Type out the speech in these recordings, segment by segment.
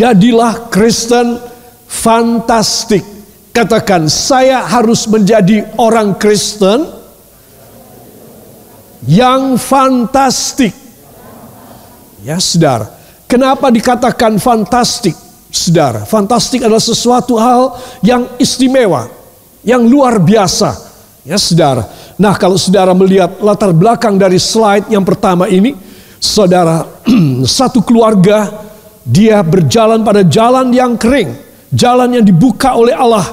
Jadilah Kristen fantastik. Katakan, saya harus menjadi orang Kristen yang fantastik. Ya, saudara. Kenapa dikatakan fantastik, saudara? Fantastik adalah sesuatu hal yang istimewa, yang luar biasa. Ya, saudara. Nah, kalau saudara melihat latar belakang dari slide yang pertama ini, saudara, satu keluarga dia berjalan pada jalan yang kering, jalan yang dibuka oleh Allah.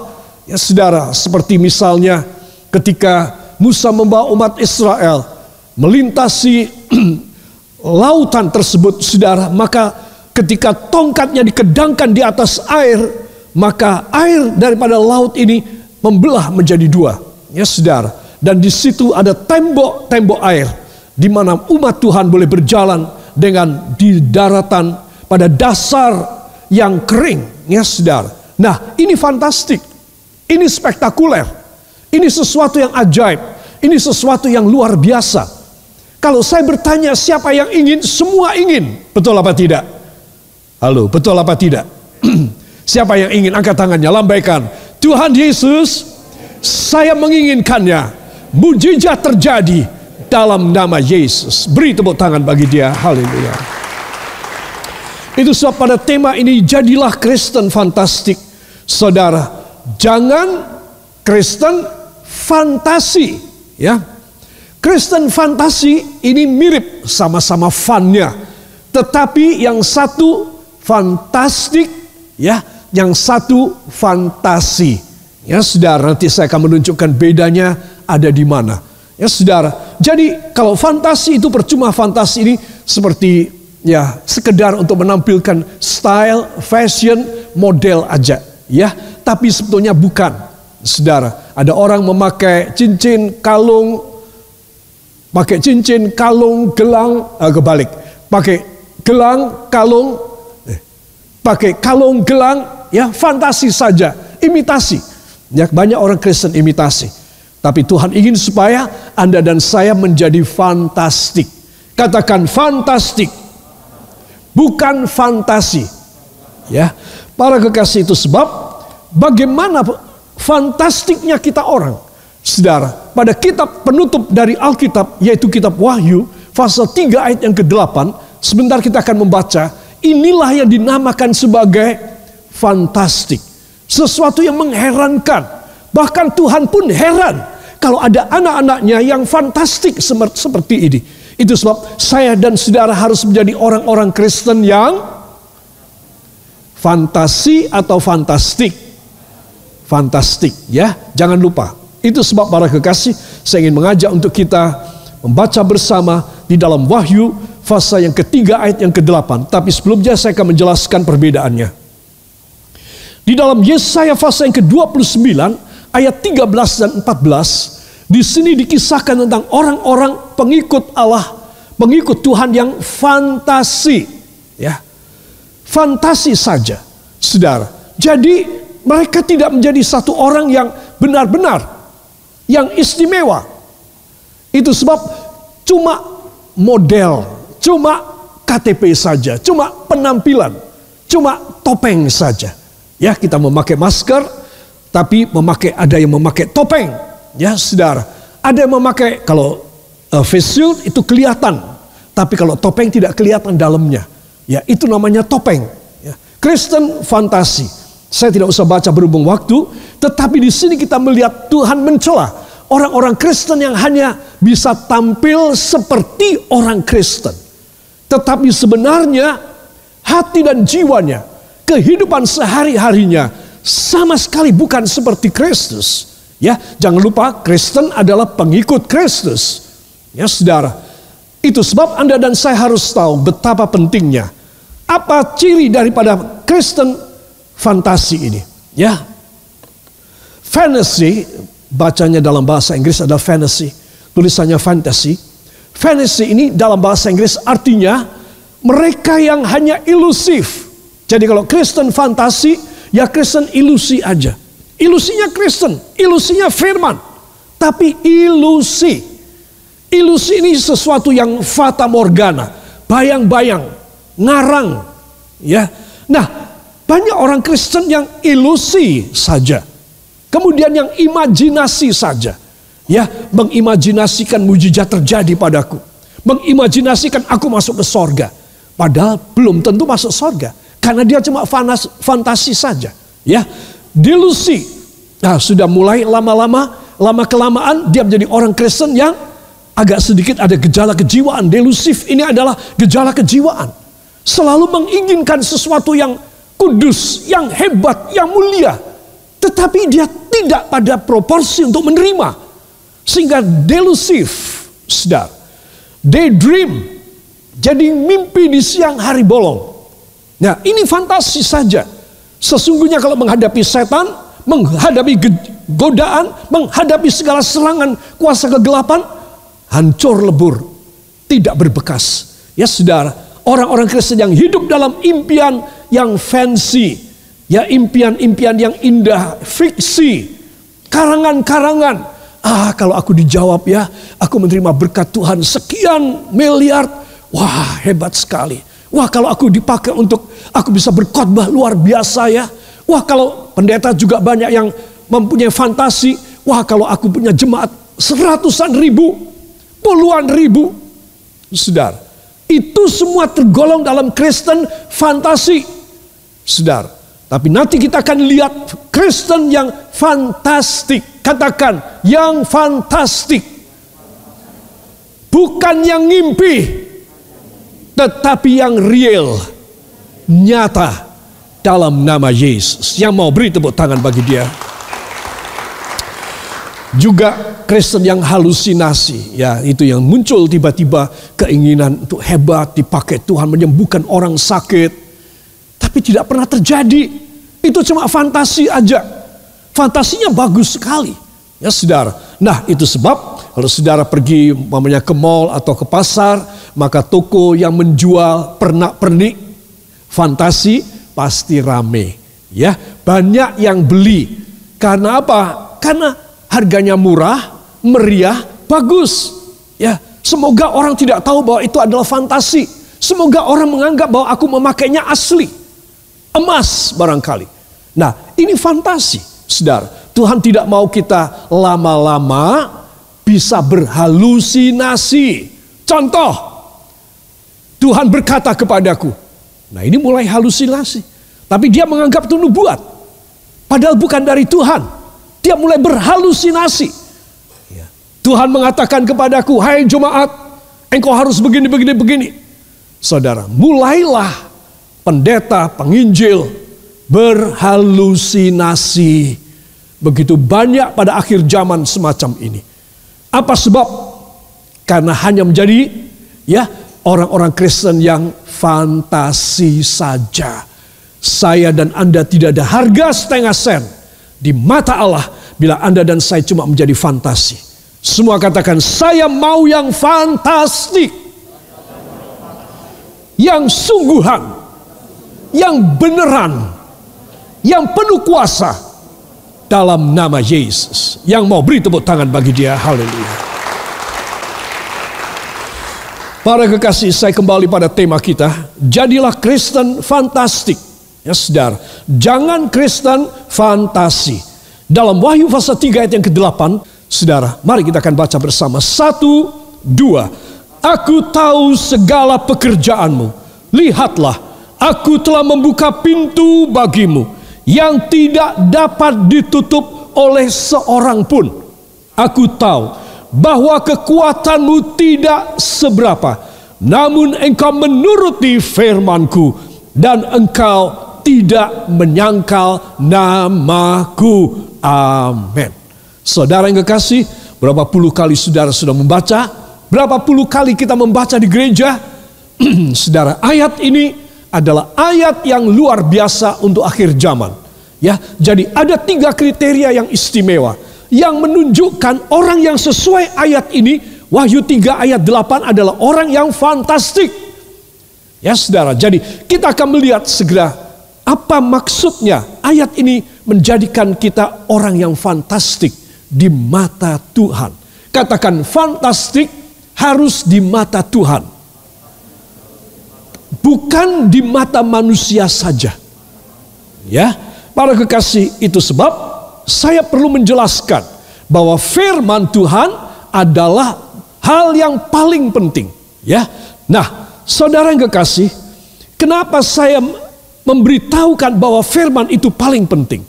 Ya, saudara, seperti misalnya ketika Musa membawa umat Israel melintasi lautan tersebut, saudara, maka ketika tongkatnya dikedangkan di atas air, maka air daripada laut ini membelah menjadi dua. Ya, saudara. Dan di situ ada tembok-tembok air di mana umat Tuhan boleh berjalan dengan di daratan pada dasar yang kering, ya, saudara. Nah, ini fantastik. Ini spektakuler. Ini sesuatu yang ajaib. Ini sesuatu yang luar biasa. Kalau saya bertanya siapa yang ingin, semua ingin. Betul apa tidak? Halo, betul apa tidak? siapa yang ingin angkat tangannya, lambaikan. Tuhan Yesus, saya menginginkannya. Mujizat terjadi dalam nama Yesus. Beri tepuk tangan bagi dia. Haleluya. Itu sebab pada tema ini jadilah Kristen fantastik. Saudara, jangan Kristen fantasi, ya. Kristen fantasi ini mirip sama-sama funnya. Tetapi yang satu fantastik ya, yang satu fantasi. Ya saudara, nanti saya akan menunjukkan bedanya ada di mana. Ya saudara, jadi kalau fantasi itu percuma fantasi ini seperti ya sekedar untuk menampilkan style, fashion, model aja. Ya, tapi sebetulnya bukan. Saudara, ada orang memakai cincin, kalung, pakai cincin, kalung, gelang, uh, kebalik. Pakai gelang, kalung, eh, pakai kalung, gelang, ya fantasi saja, imitasi. Ya banyak orang Kristen imitasi. Tapi Tuhan ingin supaya Anda dan saya menjadi fantastik. Katakan fantastik. Bukan fantasi. Ya. Para kekasih itu sebab bagaimana fantastiknya kita orang. Saudara, pada kitab penutup dari Alkitab yaitu kitab Wahyu pasal 3 ayat yang ke-8, sebentar kita akan membaca, inilah yang dinamakan sebagai fantastik. Sesuatu yang mengherankan. Bahkan Tuhan pun heran kalau ada anak-anaknya yang fantastik seperti ini. Itu sebab saya dan saudara harus menjadi orang-orang Kristen yang fantasi atau fantastik. Fantastik ya, jangan lupa itu sebab para kekasih, saya ingin mengajak untuk kita membaca bersama di dalam Wahyu fase yang ketiga ayat yang ke-8. Tapi sebelumnya saya akan menjelaskan perbedaannya. Di dalam Yesaya fase yang ke-29 ayat 13 dan 14 di sini dikisahkan tentang orang-orang pengikut Allah, pengikut Tuhan yang fantasi, ya. Fantasi saja, Saudara. Jadi mereka tidak menjadi satu orang yang benar-benar yang istimewa. Itu sebab cuma model, cuma KTP saja, cuma penampilan, cuma topeng saja. Ya, kita memakai masker, tapi memakai ada yang memakai topeng. Ya, saudara. Ada yang memakai kalau uh, face shield itu kelihatan, tapi kalau topeng tidak kelihatan dalamnya. Ya, itu namanya topeng. Ya. Kristen fantasi. Saya tidak usah baca berhubung waktu, tetapi di sini kita melihat Tuhan mencela orang-orang Kristen yang hanya bisa tampil seperti orang Kristen. Tetapi sebenarnya hati dan jiwanya, kehidupan sehari-harinya sama sekali bukan seperti Kristus. Ya, jangan lupa Kristen adalah pengikut Kristus. Ya, Saudara. Itu sebab Anda dan saya harus tahu betapa pentingnya apa ciri daripada Kristen fantasi ini. Ya. Fantasy bacanya dalam bahasa Inggris adalah fantasy, tulisannya fantasy. Fantasy ini dalam bahasa Inggris artinya mereka yang hanya ilusif. Jadi kalau Kristen fantasi, ya Kristen ilusi aja. Ilusinya Kristen, ilusinya firman. Tapi ilusi. Ilusi ini sesuatu yang fata morgana, bayang-bayang, ngarang, ya. Nah, Banyak orang Kristen yang ilusi saja. Kemudian yang imajinasi saja. Ya, mengimajinasikan mujizat terjadi padaku. Mengimajinasikan aku masuk ke sorga. Padahal belum tentu masuk sorga. Karena dia cuma fantasi saja. Ya, delusi. Nah, sudah mulai lama-lama, lama kelamaan dia menjadi orang Kristen yang agak sedikit ada gejala kejiwaan. Delusif ini adalah gejala kejiwaan. Selalu menginginkan sesuatu yang kudus, yang hebat, yang mulia. Tetapi dia tidak pada proporsi untuk menerima sehingga delusif, sedar. Daydream, jadi mimpi di siang hari bolong. Nah ini fantasi saja. Sesungguhnya kalau menghadapi setan, menghadapi godaan, menghadapi segala serangan kuasa kegelapan, hancur lebur, tidak berbekas. Ya saudara, orang-orang Kristen yang hidup dalam impian yang fancy, ya impian-impian yang indah, fiksi, karangan-karangan, Ah kalau aku dijawab ya, aku menerima berkat Tuhan sekian miliar. Wah hebat sekali. Wah kalau aku dipakai untuk aku bisa berkhotbah luar biasa ya. Wah kalau pendeta juga banyak yang mempunyai fantasi. Wah kalau aku punya jemaat seratusan ribu, puluhan ribu. Sedar, itu semua tergolong dalam Kristen fantasi. Sedar, tapi nanti kita akan lihat Kristen yang fantastik Katakan yang fantastik. Bukan yang ngimpi. Tetapi yang real. Nyata. Dalam nama Yesus. Yang mau beri tepuk tangan bagi dia. Juga Kristen yang halusinasi. Ya itu yang muncul tiba-tiba keinginan untuk hebat. Dipakai Tuhan menyembuhkan orang sakit. Tapi tidak pernah terjadi. Itu cuma fantasi aja Fantasinya bagus sekali. Ya saudara. Nah itu sebab kalau saudara pergi mamanya ke mall atau ke pasar. Maka toko yang menjual pernak-pernik fantasi pasti rame. Ya banyak yang beli. Karena apa? Karena harganya murah, meriah, bagus. Ya semoga orang tidak tahu bahwa itu adalah fantasi. Semoga orang menganggap bahwa aku memakainya asli. Emas barangkali. Nah ini fantasi. Saudara, Tuhan tidak mau kita lama-lama bisa berhalusinasi. Contoh, Tuhan berkata kepadaku, nah ini mulai halusinasi. Tapi dia menganggap itu nubuat. Padahal bukan dari Tuhan. Dia mulai berhalusinasi. Ya. Tuhan mengatakan kepadaku, hai jemaat, engkau harus begini, begini, begini. Saudara, mulailah pendeta, penginjil, berhalusinasi. Begitu banyak pada akhir zaman semacam ini. Apa sebab? Karena hanya menjadi ya orang-orang Kristen yang fantasi saja. Saya dan Anda tidak ada harga setengah sen di mata Allah bila Anda dan saya cuma menjadi fantasi. Semua katakan saya mau yang fantastik. Yang sungguhan. Yang beneran yang penuh kuasa dalam nama Yesus. Yang mau beri tepuk tangan bagi dia. Haleluya. Para kekasih, saya kembali pada tema kita. Jadilah Kristen fantastik. Ya saudara, jangan Kristen fantasi. Dalam Wahyu pasal 3 ayat yang ke-8, saudara, mari kita akan baca bersama. Satu, dua. Aku tahu segala pekerjaanmu. Lihatlah, aku telah membuka pintu bagimu yang tidak dapat ditutup oleh seorang pun. Aku tahu bahwa kekuatanmu tidak seberapa, namun engkau menuruti firmanku dan engkau tidak menyangkal namaku. Amin. Saudara yang kekasih, berapa puluh kali saudara sudah membaca? Berapa puluh kali kita membaca di gereja? saudara, ayat ini adalah ayat yang luar biasa untuk akhir zaman. Ya, jadi ada tiga kriteria yang istimewa yang menunjukkan orang yang sesuai ayat ini Wahyu 3 ayat 8 adalah orang yang fantastik. Ya saudara, jadi kita akan melihat segera apa maksudnya ayat ini menjadikan kita orang yang fantastik di mata Tuhan. Katakan fantastik harus di mata Tuhan bukan di mata manusia saja. Ya, para kekasih itu sebab saya perlu menjelaskan bahwa firman Tuhan adalah hal yang paling penting. Ya, nah, saudara yang kekasih, kenapa saya memberitahukan bahwa firman itu paling penting?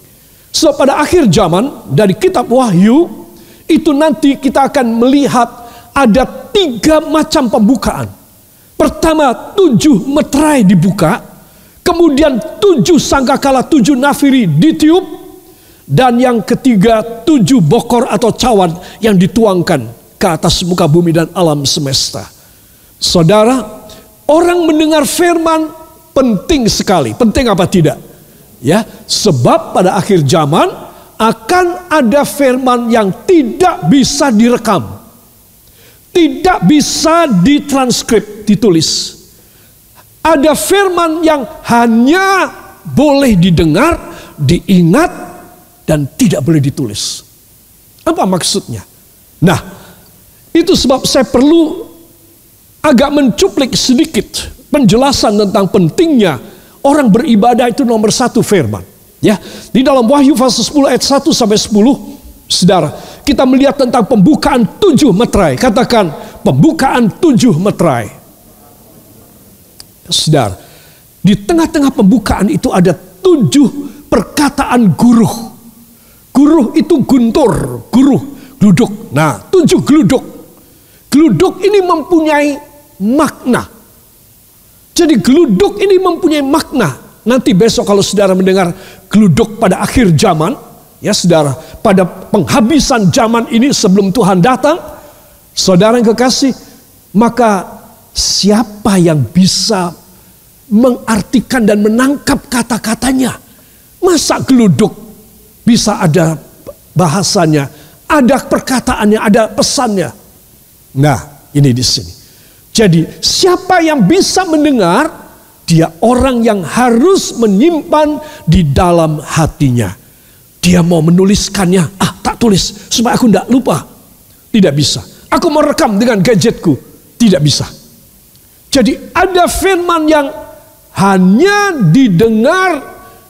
So pada akhir zaman dari kitab Wahyu itu nanti kita akan melihat ada tiga macam pembukaan. Pertama tujuh meterai dibuka, kemudian tujuh sangkakala tujuh nafiri ditiup, dan yang ketiga tujuh bokor atau cawan yang dituangkan ke atas muka bumi dan alam semesta. Saudara, orang mendengar firman penting sekali. Penting apa tidak? Ya, sebab pada akhir zaman akan ada firman yang tidak bisa direkam. Tidak bisa ditranskrip, ditulis. Ada firman yang hanya boleh didengar, diingat, dan tidak boleh ditulis. Apa maksudnya? Nah, itu sebab saya perlu agak mencuplik sedikit penjelasan tentang pentingnya Orang beribadah itu nomor satu firman. Ya, di dalam Wahyu pasal 10 ayat 1 sampai 10, Saudara, kita melihat tentang pembukaan tujuh meterai. Katakan pembukaan tujuh meterai. Saudara, di tengah-tengah pembukaan itu ada tujuh perkataan guruh. Guruh itu guntur, guruh, gluduk. Nah, tujuh gluduk. Gluduk ini mempunyai makna. Jadi geluduk ini mempunyai makna. Nanti besok kalau saudara mendengar geluduk pada akhir zaman, ya saudara, pada penghabisan zaman ini sebelum Tuhan datang, saudara yang kekasih, maka siapa yang bisa mengartikan dan menangkap kata-katanya? Masa geluduk bisa ada bahasanya, ada perkataannya, ada pesannya. Nah, ini di sini. Jadi siapa yang bisa mendengar, dia orang yang harus menyimpan di dalam hatinya. Dia mau menuliskannya, ah tak tulis supaya aku tidak lupa. Tidak bisa. Aku mau rekam dengan gadgetku. Tidak bisa. Jadi ada firman yang hanya didengar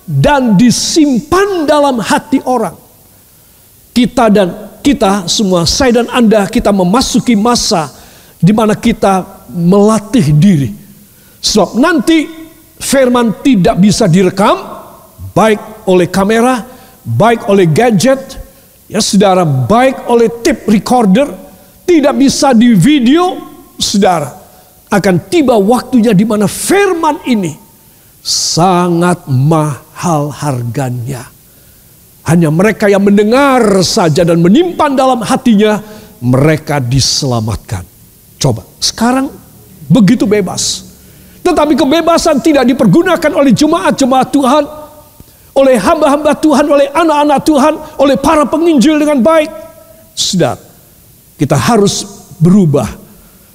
dan disimpan dalam hati orang. Kita dan kita semua, saya dan Anda, kita memasuki masa di mana kita melatih diri. Sebab nanti firman tidak bisa direkam baik oleh kamera, baik oleh gadget, ya saudara, baik oleh tape recorder, tidak bisa di video, saudara. Akan tiba waktunya di mana firman ini sangat mahal harganya. Hanya mereka yang mendengar saja dan menyimpan dalam hatinya, mereka diselamatkan. Coba, sekarang begitu bebas. Tetapi kebebasan tidak dipergunakan oleh jemaat-jemaat Tuhan, oleh hamba-hamba Tuhan, oleh anak-anak Tuhan, oleh para penginjil dengan baik. Sudah, kita harus berubah.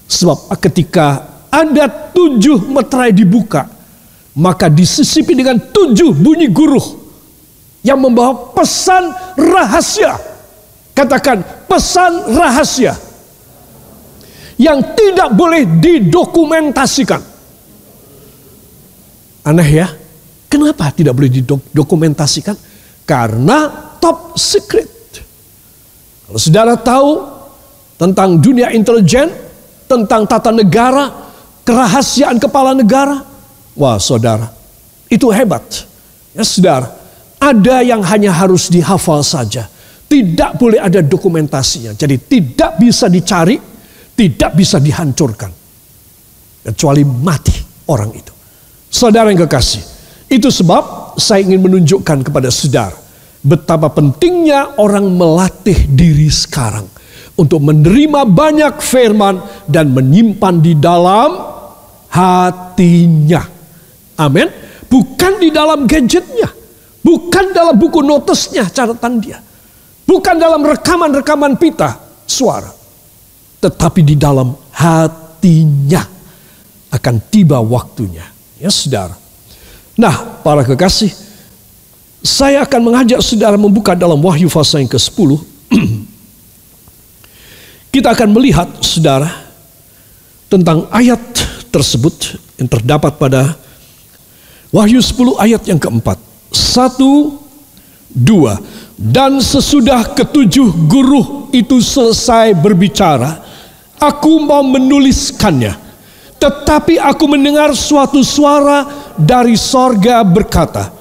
Sebab ketika ada tujuh meterai dibuka, maka disisipi dengan tujuh bunyi guruh yang membawa pesan rahasia. Katakan pesan rahasia yang tidak boleh didokumentasikan. Aneh ya, kenapa tidak boleh didokumentasikan? Karena top secret. Kalau saudara tahu tentang dunia intelijen, tentang tata negara, kerahasiaan kepala negara, wah saudara, itu hebat. Ya saudara, ada yang hanya harus dihafal saja. Tidak boleh ada dokumentasinya. Jadi tidak bisa dicari, tidak bisa dihancurkan. Kecuali mati orang itu. Saudara yang kekasih, itu sebab saya ingin menunjukkan kepada saudara betapa pentingnya orang melatih diri sekarang untuk menerima banyak firman dan menyimpan di dalam hatinya. Amin. Bukan di dalam gadgetnya, bukan dalam buku notesnya catatan dia, bukan dalam rekaman-rekaman pita suara, tetapi di dalam hatinya akan tiba waktunya. Ya saudara. Nah para kekasih, saya akan mengajak saudara membuka dalam Wahyu pasal yang ke-10. Kita akan melihat saudara tentang ayat tersebut yang terdapat pada Wahyu 10 ayat yang keempat. Satu, dua. Dan sesudah ketujuh guru itu selesai berbicara, aku mau menuliskannya. Tetapi aku mendengar suatu suara dari sorga berkata,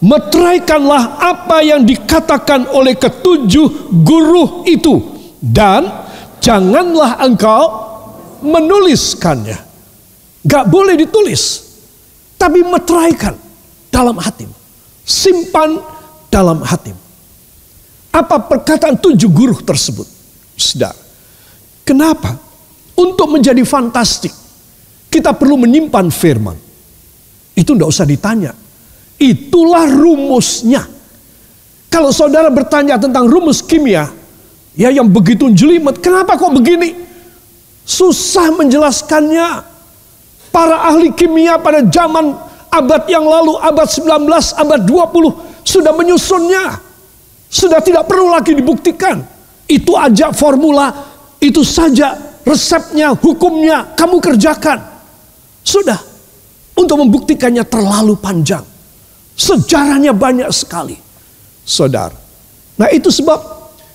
Meteraikanlah apa yang dikatakan oleh ketujuh guru itu. Dan janganlah engkau menuliskannya. Gak boleh ditulis. Tapi meteraikan dalam hatimu. Simpan dalam hatimu. Apa perkataan tujuh guru tersebut? Sedar. Kenapa? Untuk menjadi fantastik. Kita perlu menyimpan firman. Itu tidak usah ditanya. Itulah rumusnya. Kalau saudara bertanya tentang rumus kimia, ya yang begitu jelimet, kenapa kok begini? Susah menjelaskannya. Para ahli kimia pada zaman abad yang lalu, abad 19, abad 20, sudah menyusunnya. Sudah tidak perlu lagi dibuktikan. Itu aja formula, itu saja resepnya, hukumnya, kamu kerjakan. Sudah. Untuk membuktikannya terlalu panjang. Sejarahnya banyak sekali. Saudara. Nah itu sebab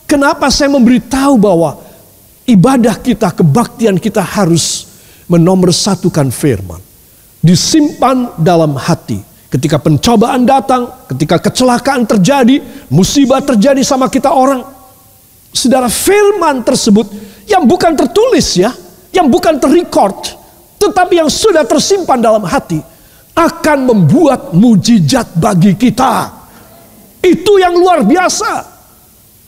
kenapa saya memberitahu bahwa ibadah kita, kebaktian kita harus menomorsatukan firman. Disimpan dalam hati. Ketika pencobaan datang, ketika kecelakaan terjadi, musibah terjadi sama kita orang. Saudara firman tersebut yang bukan tertulis ya, yang bukan terrecord, tetapi yang sudah tersimpan dalam hati akan membuat mujizat bagi kita. Itu yang luar biasa.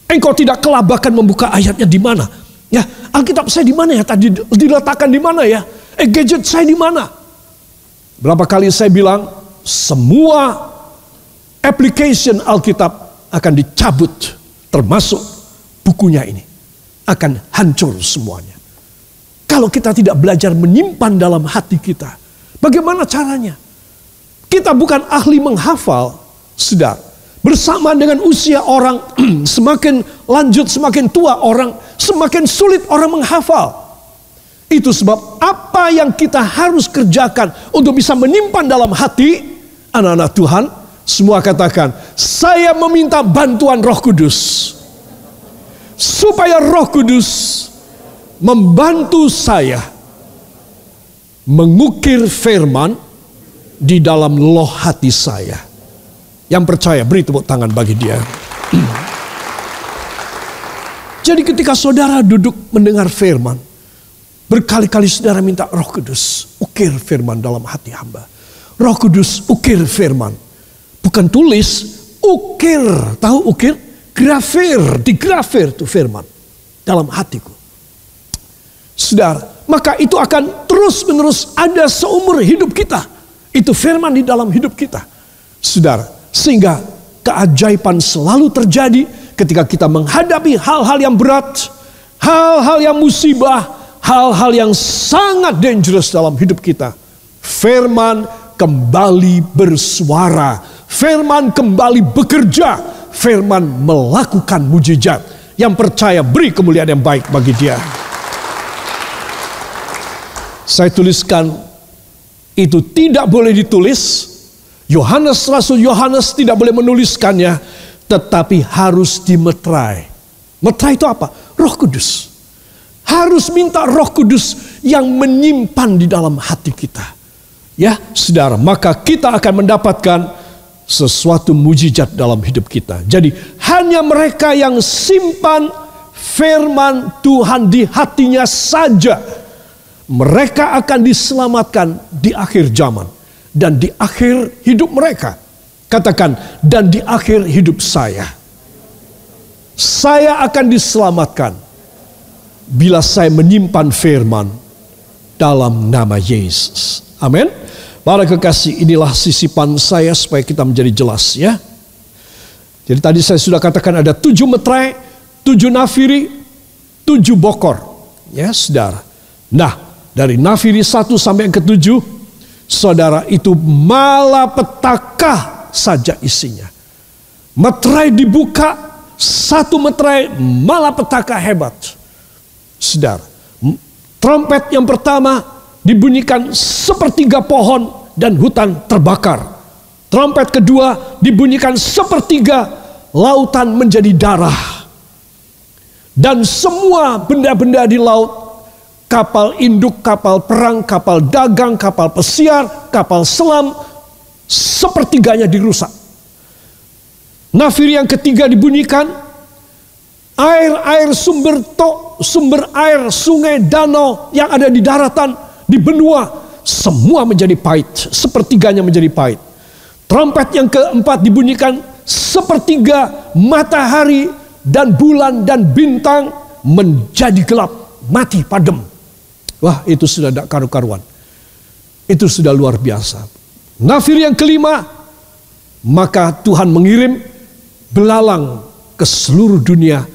Engkau tidak kelabakan membuka ayatnya di mana? Ya, Alkitab saya di mana ya? Tadi diletakkan di mana ya? Eh, gadget saya di mana? Berapa kali saya bilang semua application Alkitab akan dicabut termasuk bukunya ini akan hancur semuanya. Kalau kita tidak belajar menyimpan dalam hati kita, bagaimana caranya? Kita bukan ahli menghafal, sedar. Bersama dengan usia orang semakin lanjut, semakin tua orang, semakin sulit orang menghafal. Itu sebab apa yang kita harus kerjakan untuk bisa menyimpan dalam hati anak-anak Tuhan, semua katakan, saya meminta bantuan Roh Kudus. Supaya Roh Kudus membantu saya mengukir firman di dalam loh hati saya. Yang percaya beri tepuk tangan bagi dia. Jadi ketika saudara duduk mendengar firman, berkali-kali saudara minta Roh Kudus ukir firman dalam hati hamba. Roh Kudus ukir firman. Bukan tulis, ukir. Tahu ukir? Grafir, digrafir tuh firman dalam hatiku. Saudara, maka itu akan terus menerus ada seumur hidup kita itu firman di dalam hidup kita. Saudara, sehingga keajaiban selalu terjadi ketika kita menghadapi hal-hal yang berat, hal-hal yang musibah, hal-hal yang sangat dangerous dalam hidup kita. Firman kembali bersuara, firman kembali bekerja, firman melakukan mujizat. Yang percaya beri kemuliaan yang baik bagi dia. Saya tuliskan itu tidak boleh ditulis. Yohanes Rasul Yohanes tidak boleh menuliskannya, tetapi harus dimetrai. Metrai itu apa? Roh Kudus. Harus minta Roh Kudus yang menyimpan di dalam hati kita. Ya, Saudara, maka kita akan mendapatkan sesuatu mujizat dalam hidup kita. Jadi, hanya mereka yang simpan firman Tuhan di hatinya saja mereka akan diselamatkan di akhir zaman dan di akhir hidup mereka. Katakan, dan di akhir hidup saya, saya akan diselamatkan bila saya menyimpan firman dalam nama Yesus. Amin. Para kekasih, inilah sisipan saya supaya kita menjadi jelas ya. Jadi tadi saya sudah katakan ada tujuh metrai, tujuh nafiri, tujuh bokor. Ya, saudara. Nah, dari nafiri 1 sampai yang ketujuh, saudara itu malapetaka saja isinya. Metrai dibuka, satu metrai malapetaka hebat. Saudara, trompet yang pertama dibunyikan sepertiga pohon dan hutan terbakar. Trompet kedua dibunyikan sepertiga lautan menjadi darah. Dan semua benda-benda di laut, kapal induk, kapal perang, kapal dagang, kapal pesiar, kapal selam, sepertiganya dirusak. Nafir yang ketiga dibunyikan, air-air sumber tok, sumber air sungai danau yang ada di daratan, di benua, semua menjadi pahit, sepertiganya menjadi pahit. Trompet yang keempat dibunyikan, sepertiga matahari dan bulan dan bintang menjadi gelap, mati padam. Wah, itu sudah tidak karu-karuan. Itu sudah luar biasa. Nafir yang kelima, maka Tuhan mengirim belalang ke seluruh dunia.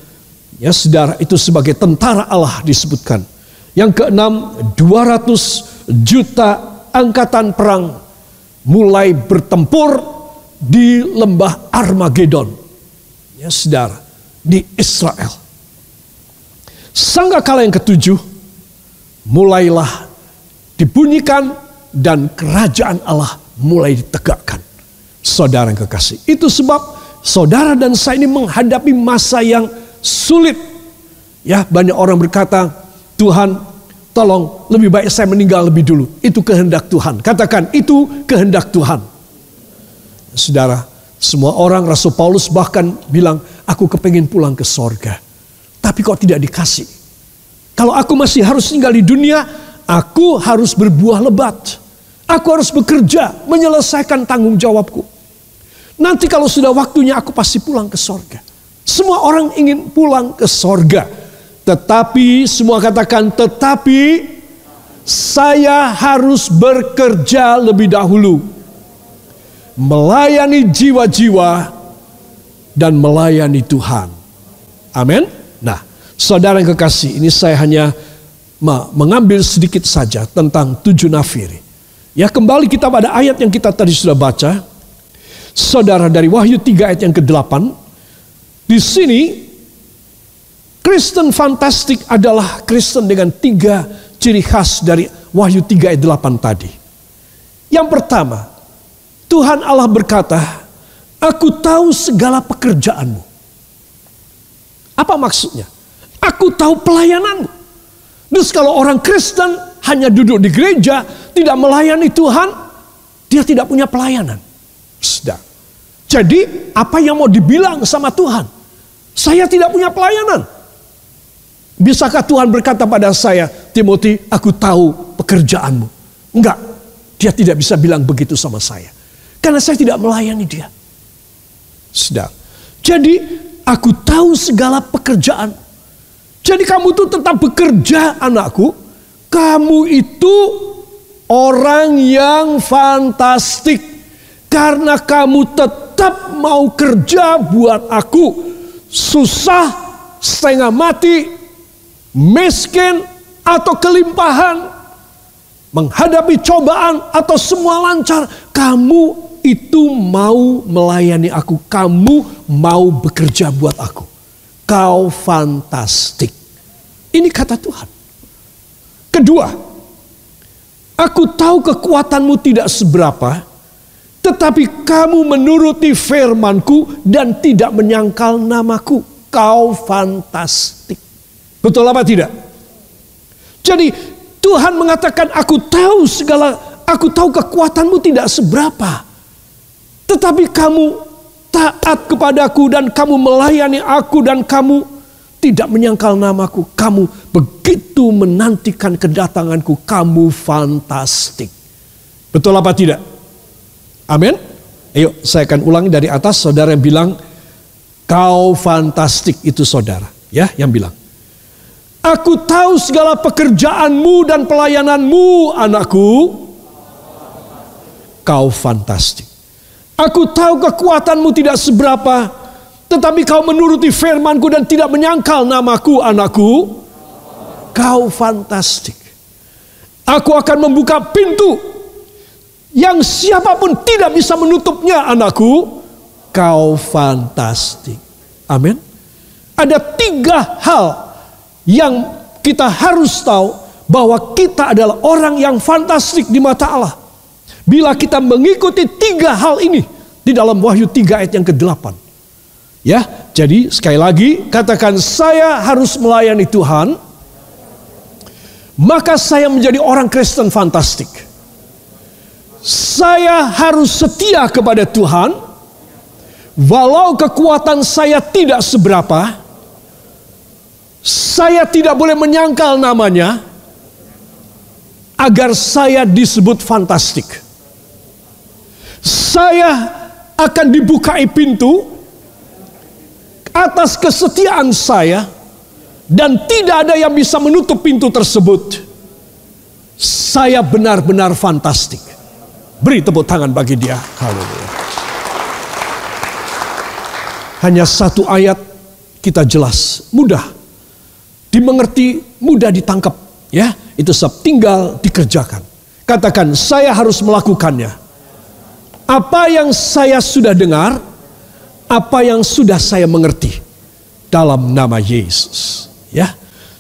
Ya, saudara, itu sebagai tentara Allah disebutkan. Yang keenam, 200 juta angkatan perang mulai bertempur di lembah Armageddon. Ya saudara, di Israel. Sangkakala yang ketujuh, mulailah dibunyikan dan kerajaan Allah mulai ditegakkan. Saudara yang kekasih. Itu sebab saudara dan saya ini menghadapi masa yang sulit. Ya banyak orang berkata, Tuhan tolong lebih baik saya meninggal lebih dulu. Itu kehendak Tuhan. Katakan itu kehendak Tuhan. Saudara, semua orang Rasul Paulus bahkan bilang, aku kepengen pulang ke sorga. Tapi kok tidak dikasih. Kalau aku masih harus tinggal di dunia, aku harus berbuah lebat. Aku harus bekerja, menyelesaikan tanggung jawabku. Nanti kalau sudah waktunya aku pasti pulang ke sorga. Semua orang ingin pulang ke sorga. Tetapi, semua katakan tetapi, saya harus bekerja lebih dahulu melayani jiwa-jiwa dan melayani Tuhan. Amin. Nah, saudara yang kekasih, ini saya hanya mengambil sedikit saja tentang tujuh nafiri. Ya kembali kita pada ayat yang kita tadi sudah baca. Saudara dari Wahyu 3 ayat yang ke-8. Di sini Kristen fantastik adalah Kristen dengan tiga ciri khas dari Wahyu 3 ayat 8 tadi. Yang pertama, Tuhan Allah berkata, Aku tahu segala pekerjaanmu. Apa maksudnya? Aku tahu pelayananmu. Terus kalau orang Kristen hanya duduk di gereja, tidak melayani Tuhan, dia tidak punya pelayanan. Sudah. Jadi apa yang mau dibilang sama Tuhan? Saya tidak punya pelayanan. Bisakah Tuhan berkata pada saya, Timothy, aku tahu pekerjaanmu. Enggak, dia tidak bisa bilang begitu sama saya. Karena saya tidak melayani dia. Sedang. Jadi aku tahu segala pekerjaan. Jadi kamu tuh tetap bekerja anakku. Kamu itu orang yang fantastik. Karena kamu tetap mau kerja buat aku. Susah, setengah mati, miskin, atau kelimpahan. Menghadapi cobaan atau semua lancar. Kamu itu mau melayani aku, kamu mau bekerja buat aku. Kau fantastik. Ini kata Tuhan. Kedua, aku tahu kekuatanmu tidak seberapa, tetapi kamu menuruti firmanku dan tidak menyangkal namaku. Kau fantastik. Betul apa tidak? Jadi Tuhan mengatakan aku tahu segala, aku tahu kekuatanmu tidak seberapa. Tetapi kamu taat kepadaku dan kamu melayani aku dan kamu tidak menyangkal namaku. Kamu begitu menantikan kedatanganku. Kamu fantastik. Betul apa tidak? Amin. Ayo saya akan ulangi dari atas. Saudara yang bilang kau fantastik itu saudara. Ya yang bilang. Aku tahu segala pekerjaanmu dan pelayananmu anakku. Kau fantastik. Aku tahu kekuatanmu tidak seberapa, tetapi kau menuruti firmanku dan tidak menyangkal namaku anakku. Kau fantastik. Aku akan membuka pintu yang siapa pun tidak bisa menutupnya anakku. Kau fantastik. Amin. Ada tiga hal yang kita harus tahu bahwa kita adalah orang yang fantastik di mata Allah. Bila kita mengikuti tiga hal ini di dalam Wahyu 3 ayat yang ke-8. Ya, jadi sekali lagi katakan saya harus melayani Tuhan, maka saya menjadi orang Kristen fantastik. Saya harus setia kepada Tuhan, walau kekuatan saya tidak seberapa, saya tidak boleh menyangkal namanya, agar saya disebut fantastik. Saya akan dibukai pintu atas kesetiaan saya dan tidak ada yang bisa menutup pintu tersebut. Saya benar-benar fantastik. Beri tepuk tangan bagi dia. Haleluya. Hanya satu ayat kita jelas, mudah dimengerti, mudah ditangkap. Ya, itu sebab tinggal dikerjakan. Katakan, saya harus melakukannya. Apa yang saya sudah dengar, apa yang sudah saya mengerti dalam nama Yesus. Ya,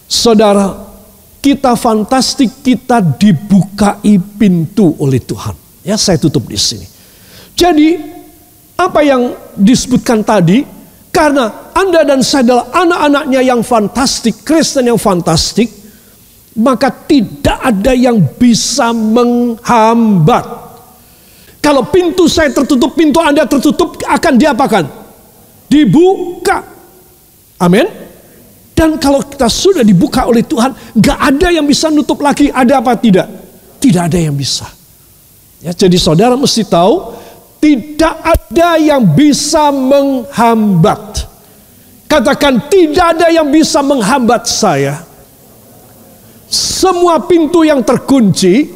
saudara, kita fantastik, kita dibukai pintu oleh Tuhan. Ya, saya tutup di sini. Jadi, apa yang disebutkan tadi, karena Anda dan saya adalah anak-anaknya yang fantastik, Kristen yang fantastik, maka tidak ada yang bisa menghambat. Kalau pintu saya tertutup, pintu Anda tertutup, akan diapakan? Dibuka. Amin. Dan kalau kita sudah dibuka oleh Tuhan, gak ada yang bisa nutup lagi. Ada apa tidak? Tidak ada yang bisa. Ya, jadi saudara mesti tahu tidak ada yang bisa menghambat. Katakan tidak ada yang bisa menghambat saya. Semua pintu yang terkunci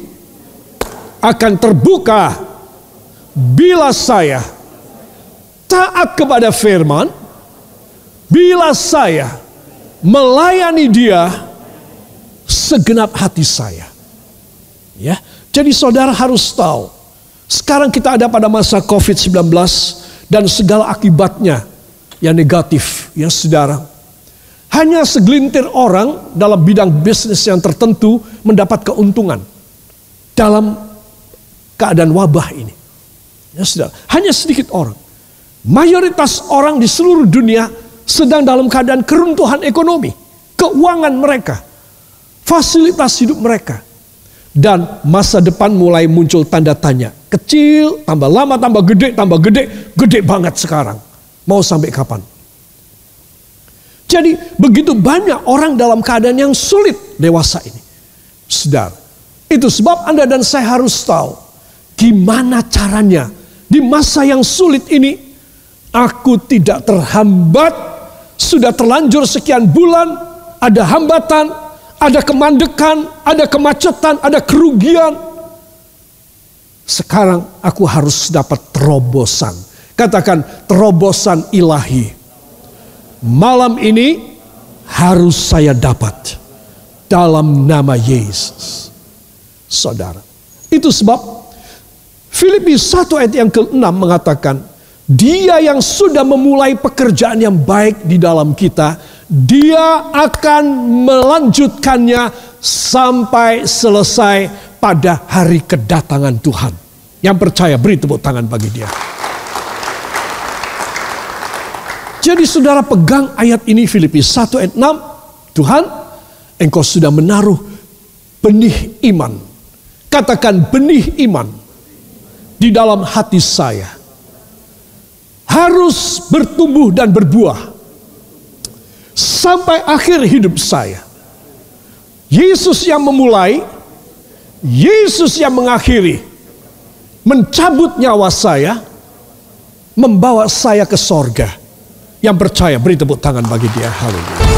akan terbuka bila saya taat kepada firman, bila saya melayani dia segenap hati saya. Ya, jadi saudara harus tahu, sekarang kita ada pada masa COVID-19 dan segala akibatnya yang negatif, ya saudara. Hanya segelintir orang dalam bidang bisnis yang tertentu mendapat keuntungan dalam keadaan wabah ini. Ya saudara, hanya sedikit orang. Mayoritas orang di seluruh dunia sedang dalam keadaan keruntuhan ekonomi, keuangan mereka, fasilitas hidup mereka dan masa depan mulai muncul tanda tanya. Kecil, tambah lama, tambah gede, tambah gede, gede banget sekarang. Mau sampai kapan? Jadi begitu banyak orang dalam keadaan yang sulit dewasa ini. Sedar. Itu sebab Anda dan saya harus tahu gimana caranya di masa yang sulit ini aku tidak terhambat sudah terlanjur sekian bulan ada hambatan ada kemandekan, ada kemacetan, ada kerugian. Sekarang aku harus dapat terobosan. Katakan terobosan ilahi. Malam ini harus saya dapat dalam nama Yesus. Saudara. Itu sebab Filipi 1 ayat yang ke-6 mengatakan, dia yang sudah memulai pekerjaan yang baik di dalam kita, dia akan melanjutkannya sampai selesai pada hari kedatangan Tuhan. Yang percaya beri tepuk tangan bagi dia. Jadi saudara pegang ayat ini Filipi 1 ayat 6. Tuhan engkau sudah menaruh benih iman. Katakan benih iman di dalam hati saya. Harus bertumbuh dan berbuah sampai akhir hidup saya. Yesus yang memulai, Yesus yang mengakhiri, mencabut nyawa saya, membawa saya ke sorga. Yang percaya beri tepuk tangan bagi dia. Haleluya.